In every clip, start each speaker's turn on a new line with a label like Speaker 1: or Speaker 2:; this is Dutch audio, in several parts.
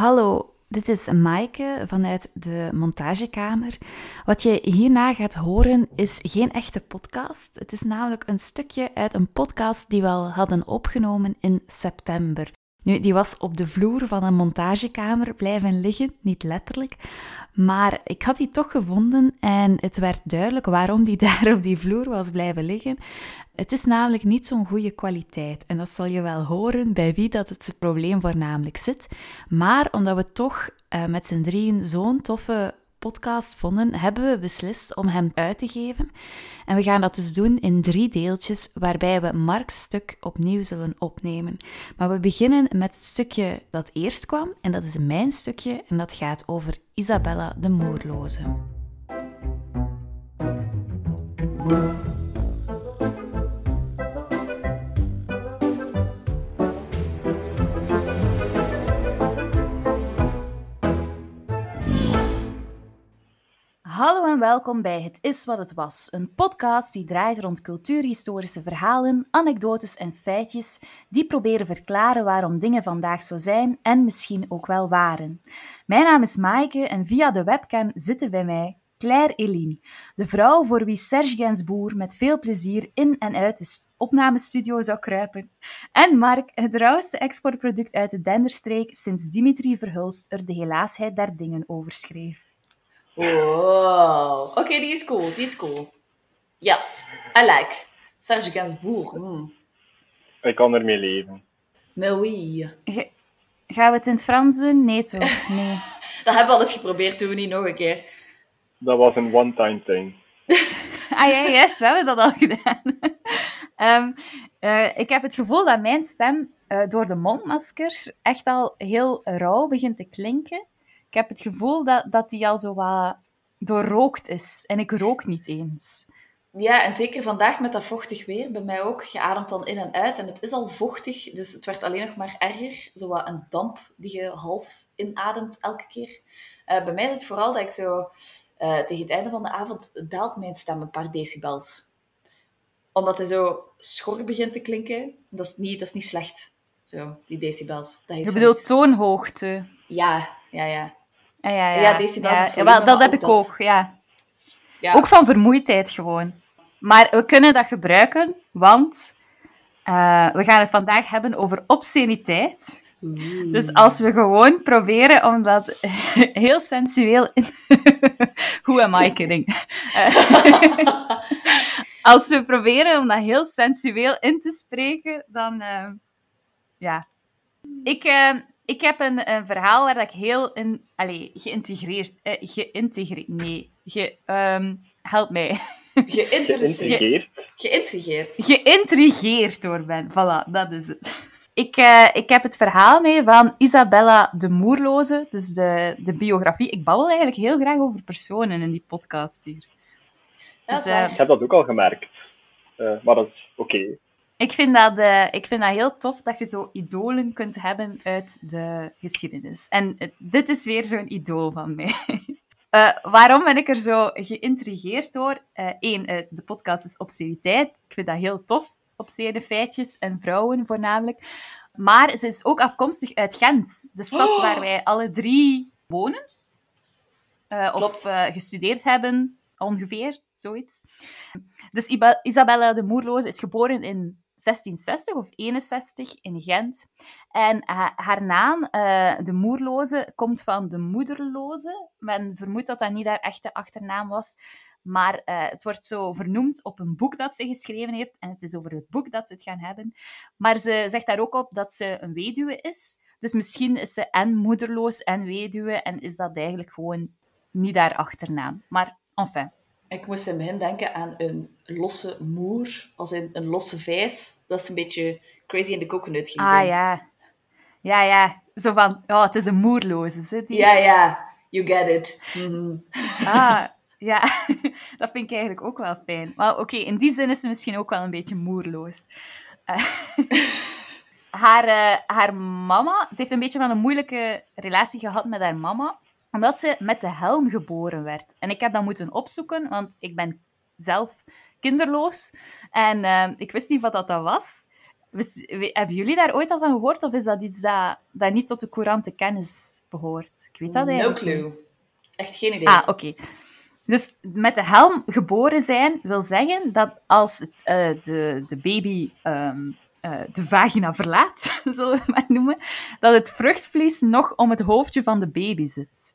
Speaker 1: Hallo, dit is Maaike vanuit de montagekamer. Wat je hierna gaat horen is geen echte podcast. Het is namelijk een stukje uit een podcast die we al hadden opgenomen in september. Nu, die was op de vloer van een montagekamer blijven liggen, niet letterlijk. Maar ik had die toch gevonden en het werd duidelijk waarom die daar op die vloer was blijven liggen. Het is namelijk niet zo'n goede kwaliteit. En dat zal je wel horen bij wie dat het probleem voornamelijk zit. Maar omdat we toch uh, met z'n drieën zo'n toffe podcast vonden, hebben we beslist om hem uit te geven. En we gaan dat dus doen in drie deeltjes, waarbij we Marks stuk opnieuw zullen opnemen. Maar we beginnen met het stukje dat eerst kwam, en dat is mijn stukje, en dat gaat over Isabella de Moorloze. Hallo en welkom bij Het is wat het was, een podcast die draait rond cultuurhistorische verhalen, anekdotes en feitjes die proberen verklaren waarom dingen vandaag zo zijn en misschien ook wel waren. Mijn naam is Maaike en via de webcam zitten bij mij Claire Eline, de vrouw voor wie Serge Gainsbourg met veel plezier in en uit de opnamestudio zou kruipen, en Mark, het rauwste exportproduct uit de Denderstreek sinds Dimitri Verhulst er de helaasheid der dingen over schreef.
Speaker 2: Wow. Oké, die is cool. Die is cool. Yes. I like. Serge Gainsbourg. Mm.
Speaker 3: Ik kan ermee leven.
Speaker 2: Mais oui.
Speaker 1: gaan we het in het Frans doen? Nee, toch? Nee.
Speaker 2: dat hebben we al eens geprobeerd. Doen we niet nog een keer.
Speaker 3: Dat was een one-time thing.
Speaker 1: ah ja, yes. We hebben dat al gedaan. um, uh, ik heb het gevoel dat mijn stem uh, door de mondmaskers echt al heel rauw begint te klinken. Ik heb het gevoel dat, dat die al zo wat doorrookt is. En ik rook niet eens.
Speaker 2: Ja, en zeker vandaag met dat vochtig weer, bij mij ook. Je ademt dan in en uit en het is al vochtig, dus het werd alleen nog maar erger. Zo wat een damp die je half inademt elke keer. Uh, bij mij is het vooral dat ik zo... Uh, tegen het einde van de avond daalt mijn stem een paar decibels. Omdat hij zo schor begint te klinken. Dat is niet, dat is niet slecht, zo, die decibels.
Speaker 1: Dat je bedoelt toonhoogte?
Speaker 2: Ja, ja, ja.
Speaker 1: Ja, ja, ja. ja ja, wel, dat heb ik ook, ja.
Speaker 2: ja.
Speaker 1: Ook van vermoeidheid gewoon. Maar we kunnen dat gebruiken, want uh, we gaan het vandaag hebben over obsceniteit. Dus als we gewoon proberen om dat heel sensueel... In... Who am I kidding? als we proberen om dat heel sensueel in te spreken, dan... Uh, ja. Ik, uh, ik heb een, een, verhaal waar ik heel in, allez, geïntegreerd, eh, geïntegreerd, nee, ge, um, help mij.
Speaker 2: Geïnteresseerd. Geïntrigeerd.
Speaker 1: Geïntrigeerd door ben. Voilà, dat is het. Ik, uh, ik heb het verhaal mee van Isabella de Moerloze, dus de, de biografie. Ik babbel eigenlijk heel graag over personen in die podcast hier.
Speaker 3: Dus, uh, ik heb dat ook al gemerkt. Uh, maar dat is oké.
Speaker 1: Ik vind, dat, uh, ik vind dat heel tof dat je zo idolen kunt hebben uit de geschiedenis. En uh, dit is weer zo'n idool van mij. Uh, waarom ben ik er zo geïntrigeerd door? Eén, de podcast is obsceniteit. Ik vind dat heel tof, obscene feitjes en vrouwen voornamelijk. Maar ze is ook afkomstig uit Gent, de stad oh. waar wij alle drie wonen. of gestudeerd hebben, ongeveer, zoiets. Dus Isabella de Moerloze is geboren in 1660 of 61 in Gent. En haar naam, uh, de Moerloze, komt van de Moederloze. Men vermoedt dat dat niet haar echte achternaam was. Maar uh, het wordt zo vernoemd op een boek dat ze geschreven heeft. En het is over het boek dat we het gaan hebben. Maar ze zegt daar ook op dat ze een weduwe is. Dus misschien is ze en moederloos en weduwe. En is dat eigenlijk gewoon niet haar achternaam. Maar enfin.
Speaker 2: Ik moest in het begin denken aan een losse moer, als in een losse vijs. Dat is een beetje crazy in the coconut
Speaker 1: ging Ah ja. Ja, ja. Zo van, oh, het is een moerloze. Zit die?
Speaker 2: Ja, ja. You get it. Mhm.
Speaker 1: Ah, ja. dat vind ik eigenlijk ook wel fijn. Maar oké, in die zin is ze misschien ook wel een beetje moerloos. Uh, haar, uh, haar mama, ze heeft een beetje van een moeilijke relatie gehad met haar mama omdat ze met de helm geboren werd. En ik heb dat moeten opzoeken, want ik ben zelf kinderloos. En uh, ik wist niet wat dat, was. hebben jullie daar ooit al van gehoord? Of is dat iets dat, dat niet tot de courante kennis behoort? Ik weet dat
Speaker 2: eigenlijk No clue. Echt geen idee.
Speaker 1: Ah, oké. Dus met de helm geboren zijn wil zeggen dat als uh, de, de baby um, uh, de vagina verlaat, zullen we maar noemen, dat het vruchtvlies nog om het hoofdje van de baby zit.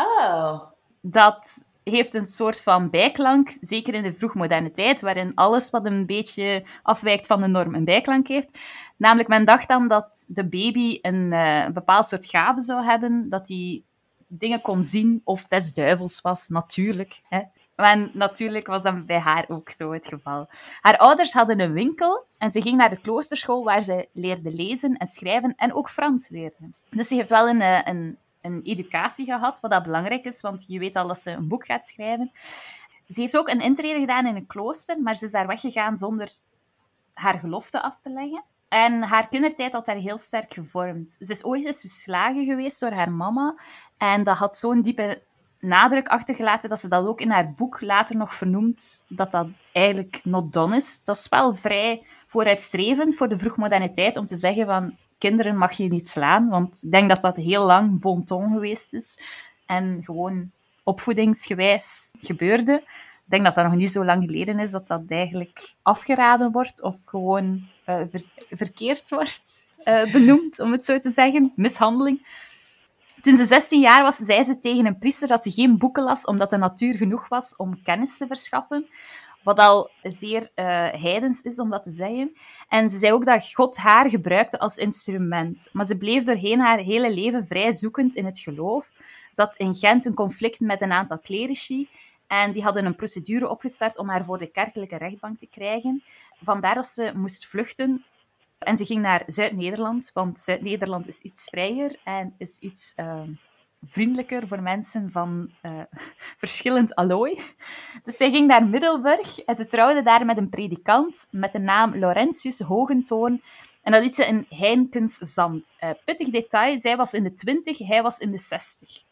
Speaker 2: Oh.
Speaker 1: Dat heeft een soort van bijklank, zeker in de vroegmoderne tijd, waarin alles wat een beetje afwijkt van de norm een bijklank heeft. Namelijk, men dacht dan dat de baby een, uh, bepaald soort gave zou hebben, dat hij dingen kon zien of des duivels was, natuurlijk. Hè. En natuurlijk was dat bij haar ook zo het geval. Haar ouders hadden een winkel en ze ging naar de kloosterschool waar ze leerde lezen en schrijven en ook Frans leerde. Dus ze heeft wel een, eh, een, een educatie gehad, wat dat belangrijk is, want je weet al dat ze een boek gaat schrijven. Ze heeft ook een intrede gedaan in een klooster, maar ze is daar weggegaan zonder haar gelofte af te leggen. En haar kindertijd had haar heel sterk gevormd. Ze is ooit eens geslagen geweest door haar mama. En dat had zo'n diepe nadruk achtergelaten dat ze dat ook in haar boek later nog vernoemt, dat dat eigenlijk not done is. Dat is wel vrij vooruitstrevend voor de vroegmoderne tijd om te zeggen van kinderen mag je niet slaan, want ik denk dat dat heel lang bon ton geweest is en gewoon opvoedingsgewijs gebeurde. Ik denk dat dat nog niet zo lang geleden is dat dat eigenlijk afgeraden wordt of gewoon uh, verkeerd wordt uh, benoemd, om het zo te zeggen. Mishandeling. Toen ze 16 jaar was, zei ze tegen een priester dat ze geen boeken las, omdat de natuur genoeg was om kennis te verschaffen. Wat al zeer uh, heidens is om dat te zeggen. En ze zei ook dat God haar gebruikte als instrument. Maar ze bleef doorheen haar hele leven vrij zoekend in het geloof. Ze had in Gent een conflict met een aantal clerici. En die hadden een procedure opgestart om haar voor de kerkelijke rechtbank te krijgen. Vandaar dat ze moest vluchten en ze ging naar Zuid-Nederland, want Zuid-Nederland is iets vrijer en is iets uh, vriendelijker voor mensen van uh, verschillend allooi. Dus zij ging naar Middelburg en ze trouwde daar met een predikant met de naam Laurentius Hogentoon. En dat liet ze in Heinkens Zand. Uh, pittig detail, zij was in de twintig, hij was in de zestig.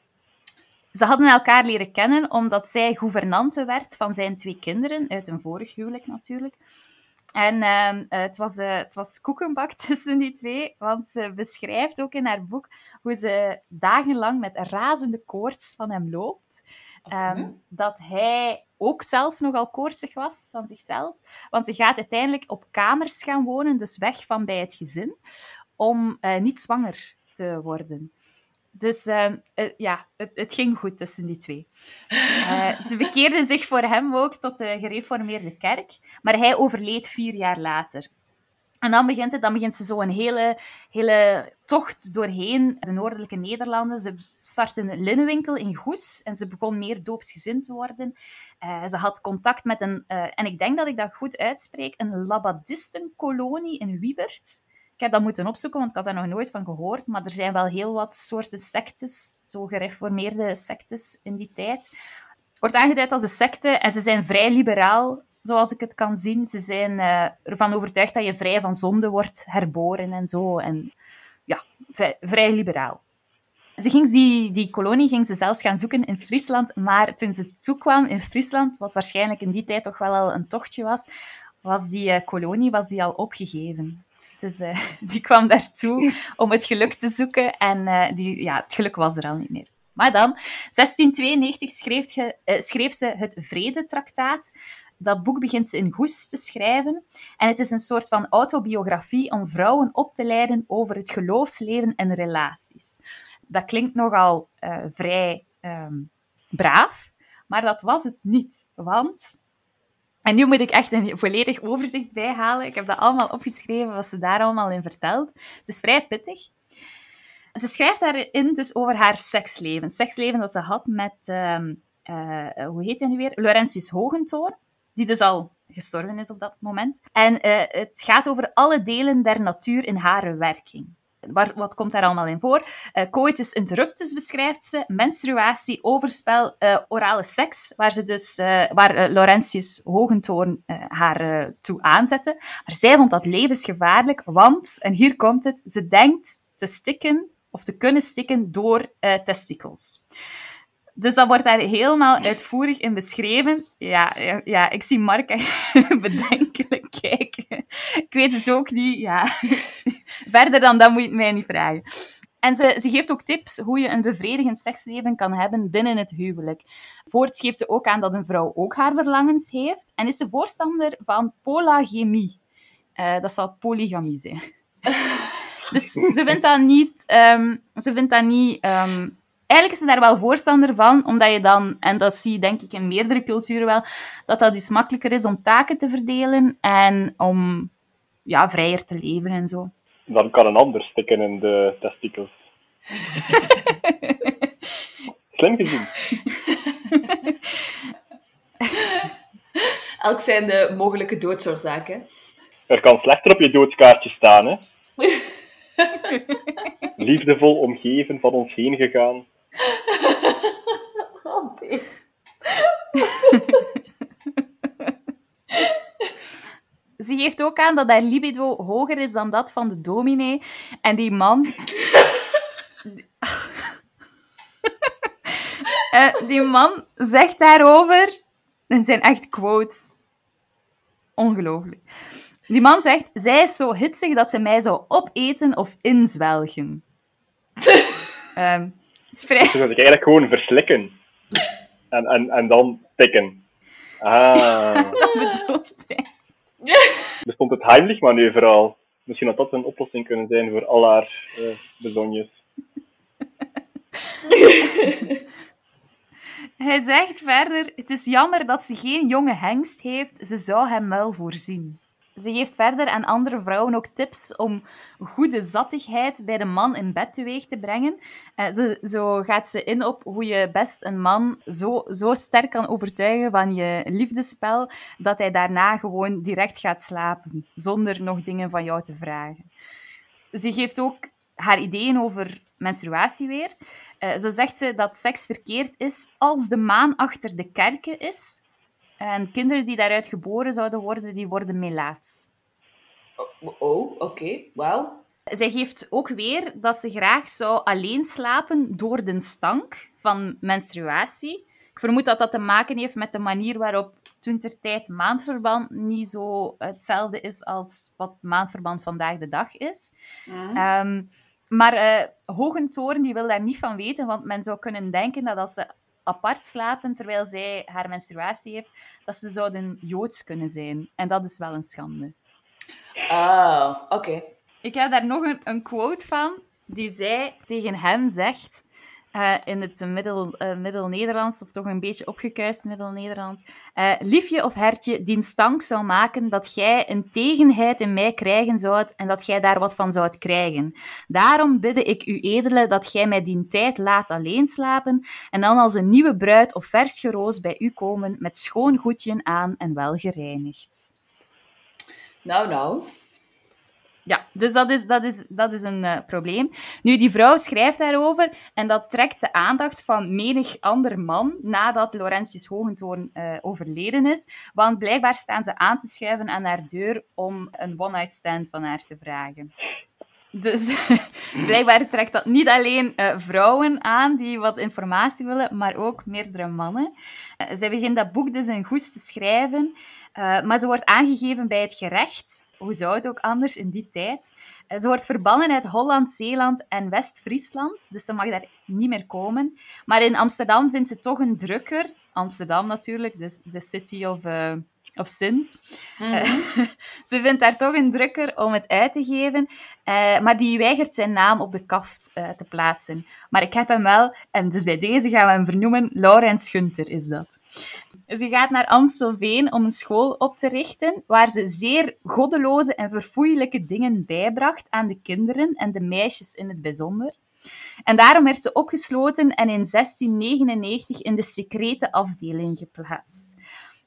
Speaker 1: Ze hadden elkaar leren kennen omdat zij gouvernante werd van zijn twee kinderen, uit een vorig huwelijk natuurlijk. En uh, het, was, uh, het was koekenbak tussen die twee, want ze beschrijft ook in haar boek hoe ze dagenlang met razende koorts van hem loopt. Um, dat hij ook zelf nogal koortsig was van zichzelf. Want ze gaat uiteindelijk op kamers gaan wonen, dus weg van bij het gezin, om uh, niet zwanger te worden. Dus uh, ja, het, het, ging goed tussen die twee. Uh, ze bekeerden zich voor hem ook tot de gereformeerde kerk, maar hij overleed vier jaar later. En dan begint, het, dan begint ze zo een hele, hele tocht doorheen de noordelijke Nederlanden. Ze startte een linnenwinkel in Goes en ze begon meer doopsgezind te worden. Uh, ze had contact met een, en ik denk dat ik dat goed uitspreek, een labadistenkolonie in Wiebert. Ik heb dat moeten opzoeken, want ik had daar nog nooit van gehoord. Maar er zijn wel heel wat soorten sectes, zo gereformeerde sectes in die tijd. Wordt aangeduid als een secte en ze zijn vrij liberaal, zoals ik het kan zien. Ze zijn uh, ervan overtuigd dat je vrij van zonde wordt herboren en zo. En ja, vrij, liberaal. Ze ging die, die kolonie ging ze zelfs gaan zoeken in Friesland, maar toen ze toekwam in Friesland, wat waarschijnlijk in die tijd toch wel al een tochtje was, was die uh, kolonie was die al opgegeven. Dus uh, die kwam daartoe om het geluk te zoeken en die, ja, het geluk was er al niet meer. Maar dan, 1692 schreef, uh, schreef ze het Vredetraktaat. Dat boek begint ze in Goes te schrijven. En het is een soort van autobiografie om vrouwen op te leiden over het geloofsleven en relaties. Dat klinkt nogal vrij um, braaf, maar dat was het niet. Want en nu moet ik echt een volledig overzicht bijhalen. Ik heb dat allemaal opgeschreven, wat ze daar allemaal in vertelt. Het is vrij pittig. Ze schrijft daarin dus over haar seksleven. seksleven dat ze had met, uh, uh, hoe heet hij nu weer? Laurentius Hogentoor, die dus al gestorven is op dat moment. En uh, het gaat over alle delen der natuur in haar werking. Wat komt daar allemaal in voor? Uh, coitus interruptus beschrijft ze, menstruatie, overspel, uh, orale seks, waar, ze dus, waar Laurentius Hogentoorn haar toe aanzette. Maar zij vond dat levensgevaarlijk, want, en hier komt het, ze denkt te stikken of te kunnen stikken door testicles. Dus dat wordt daar helemaal uitvoerig in beschreven. Ja, ja, ik zie Mark bedenkelijk kijken. ik weet het ook niet. Ja. Verder dan dat moet je het mij niet vragen. En ze, ze geeft ook tips hoe je een bevredigend seksleven kan hebben binnen het huwelijk. Voorts geeft ze ook aan dat een vrouw ook haar verlangens heeft. En is ze voorstander van polagemie. Uh, dat zal polygamie zijn. dus ze vindt dat niet... Um, ze vindt dat niet um, eigenlijk is ze daar wel voorstander van, omdat je dan, en dat zie je denk ik in meerdere culturen wel, dat dat iets makkelijker is om taken te verdelen en om ja, vrijer te leven en zo.
Speaker 3: Dan kan een ander stikken in de testikels. Slim gezien.
Speaker 2: Elk zijn de mogelijke doodsoorzaken.
Speaker 3: Er kan slechter op je doodskaartje staan, hè? Liefdevol omgeven van ons heen gegaan. Oh.
Speaker 1: Ze geeft ook aan dat haar libido hoger is dan dat van de dominee. En die man... uh, die man zegt daarover... Dat zijn echt quotes. Ongelooflijk. Die man zegt, zij is zo hitsig dat ze mij zou opeten of inzwelgen. um,
Speaker 3: vrij... Dus dat ik eigenlijk gewoon verslikken. En, en, en dan tikken. Ah.
Speaker 1: Dat bedoelt hij.
Speaker 3: Bestond het Heimlich-manoeuvre al? Misschien had dat een oplossing kunnen zijn voor al haar bezonjes.
Speaker 1: Hij zegt verder: Het is jammer dat ze geen jonge hengst heeft, ze zou hem wel voorzien. Ze geeft verder aan andere vrouwen ook tips om goede zattigheid bij de man in bed teweeg te brengen. Uh, zo, zo, gaat ze in op hoe je best een man zo, zo sterk kan overtuigen van je liefdespel, dat hij daarna gewoon direct gaat slapen, zonder nog dingen van jou te vragen. Ze geeft ook haar ideeën over menstruatie weer. Uh, zo zegt ze dat seks verkeerd is als de maan achter de kerken is, en kinderen die daaruit geboren zouden worden, die worden melaats.
Speaker 2: Oh, oh oké. Okay. Wauw.
Speaker 1: Zij geeft ook weer dat ze graag zou alleen slapen door de stank van menstruatie. Ik vermoed dat dat te maken heeft met de manier waarop toen ter tijd maandverband niet zo hetzelfde is als wat maandverband vandaag de dag is. Mm. Um, maar uh, Hogentoren die wil daar niet van weten, want men zou kunnen denken dat als ze apart slapen terwijl zij haar menstruatie heeft, dat ze zouden joods kunnen zijn. En dat is wel een schande.
Speaker 2: Ah, oké.
Speaker 1: Ik heb daar nog een, een quote van, die zij tegen hem zegt. Uh, in het middel, uh, middel-Nederlands, of toch een beetje opgekuist middel-Nederlands. Uh, liefje of hertje, die stank zou maken dat jij een tegenheid in mij krijgen zoudt en dat jij daar wat van zoudt krijgen. Daarom bidde ik u edele dat gij mij die tijd laat alleen slapen en dan als een nieuwe bruid of vers geroos bij u komen met schoon goedje aan en wel gereinigd.
Speaker 2: Nou, nou.
Speaker 1: Ja, dus dat is, dat is, dat is een uh, probleem. Nu, die vrouw schrijft daarover en dat trekt de aandacht van menig ander man nadat Laurentius Hogentoorn uh, overleden is. Want blijkbaar staan ze aan te schuiven aan haar deur om een one-night stand van haar te vragen. Dus blijkbaar trekt dat niet alleen uh, vrouwen aan die wat informatie willen, maar ook meerdere mannen. zij begint dat boek dus in goes te schrijven, maar ze wordt aangegeven bij het gerecht hoe zou het ook anders in die tijd? Eh, ze wordt verbannen uit Holland, Zeeland en West-Friesland, dus ze mag daar niet meer komen. Maar in Amsterdam vindt ze toch een drukker. Amsterdam natuurlijk, de, de city of, uh, of sins. Mhm. Eh, ze vindt daar toch een drukker om het uit te geven, maar die weigert zijn naam op de kaft te plaatsen. Maar ik heb hem wel, en dus bij deze gaan we hem vernoemen, Laurens Gunter is dat. Ze gaat naar Amstelveen om een school op te richten, waar ze zeer goddeloze en verfoeilijke dingen bijbracht aan de kinderen en de meisjes in het bijzonder. En daarom werd ze opgesloten en in 1699 in de secrete afdeling geplaatst.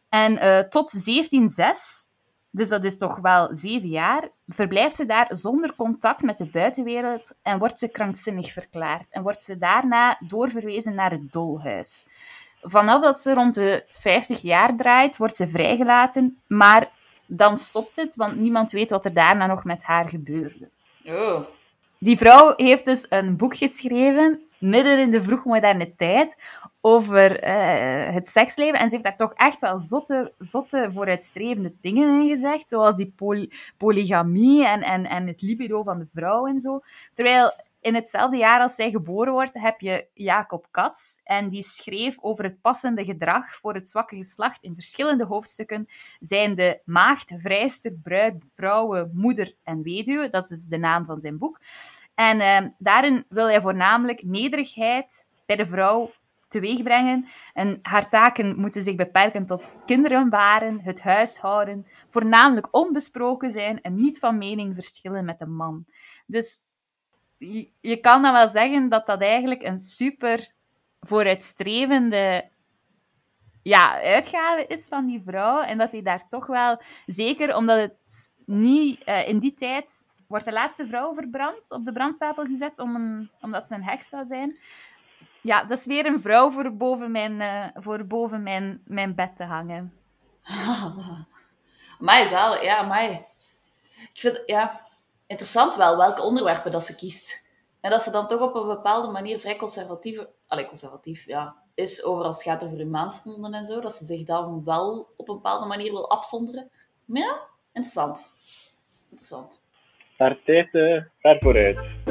Speaker 1: En uh, tot 1706, dus dat is toch wel zeven jaar, verblijft ze daar zonder contact met de buitenwereld en wordt ze krankzinnig verklaard. En wordt ze daarna doorverwezen naar het dolhuis. Vanaf dat ze rond de 50 jaar draait, wordt ze vrijgelaten, maar dan stopt het, want niemand weet wat er daarna nog met haar gebeurde.
Speaker 2: Oh.
Speaker 1: Die vrouw heeft dus een boek geschreven, midden in de vroegmoderne tijd, over eh, het seksleven. En ze heeft daar toch echt wel zotte, zotte vooruitstrevende dingen in gezegd. Zoals die polygamie en, en, en het libido van de vrouw en zo. Terwijl in hetzelfde jaar als zij geboren wordt, heb je Jacob Katz. En die schreef over het passende gedrag voor het zwakke geslacht in verschillende hoofdstukken. Zijn de maagd, vrijster, bruid, vrouwen, moeder en weduwe. Dat is dus de naam van zijn boek. En uh, daarin wil hij voornamelijk nederigheid bij de vrouw teweegbrengen. En haar taken moeten zich beperken tot kinderen baren, het huishouden, voornamelijk onbesproken zijn en niet van mening verschillen met de man. Dus je, kan dan wel zeggen dat dat eigenlijk een super vooruitstrevende ja, uitgave is van die vrouw. En dat hij daar toch wel, zeker omdat het niet uh, in die tijd wordt de laatste vrouw verbrand, op de brandstapel gezet, om een, omdat ze een heks zou zijn. Ja, dat is weer een vrouw voor boven mijn, uh, voor boven mijn, mijn bed te hangen.
Speaker 2: mij wel, ja, mij. Ik vind, ja, interessant wel welke onderwerpen dat ze kiest. En dat ze dan toch op een bepaalde manier vrij conservatief, allez, conservatief ja, is over als het gaat over maandstonden en zo. Dat ze zich dan wel op een bepaalde manier wil afzonderen. Maar ja, interessant. Interessant.
Speaker 3: Daar tijd vooruit.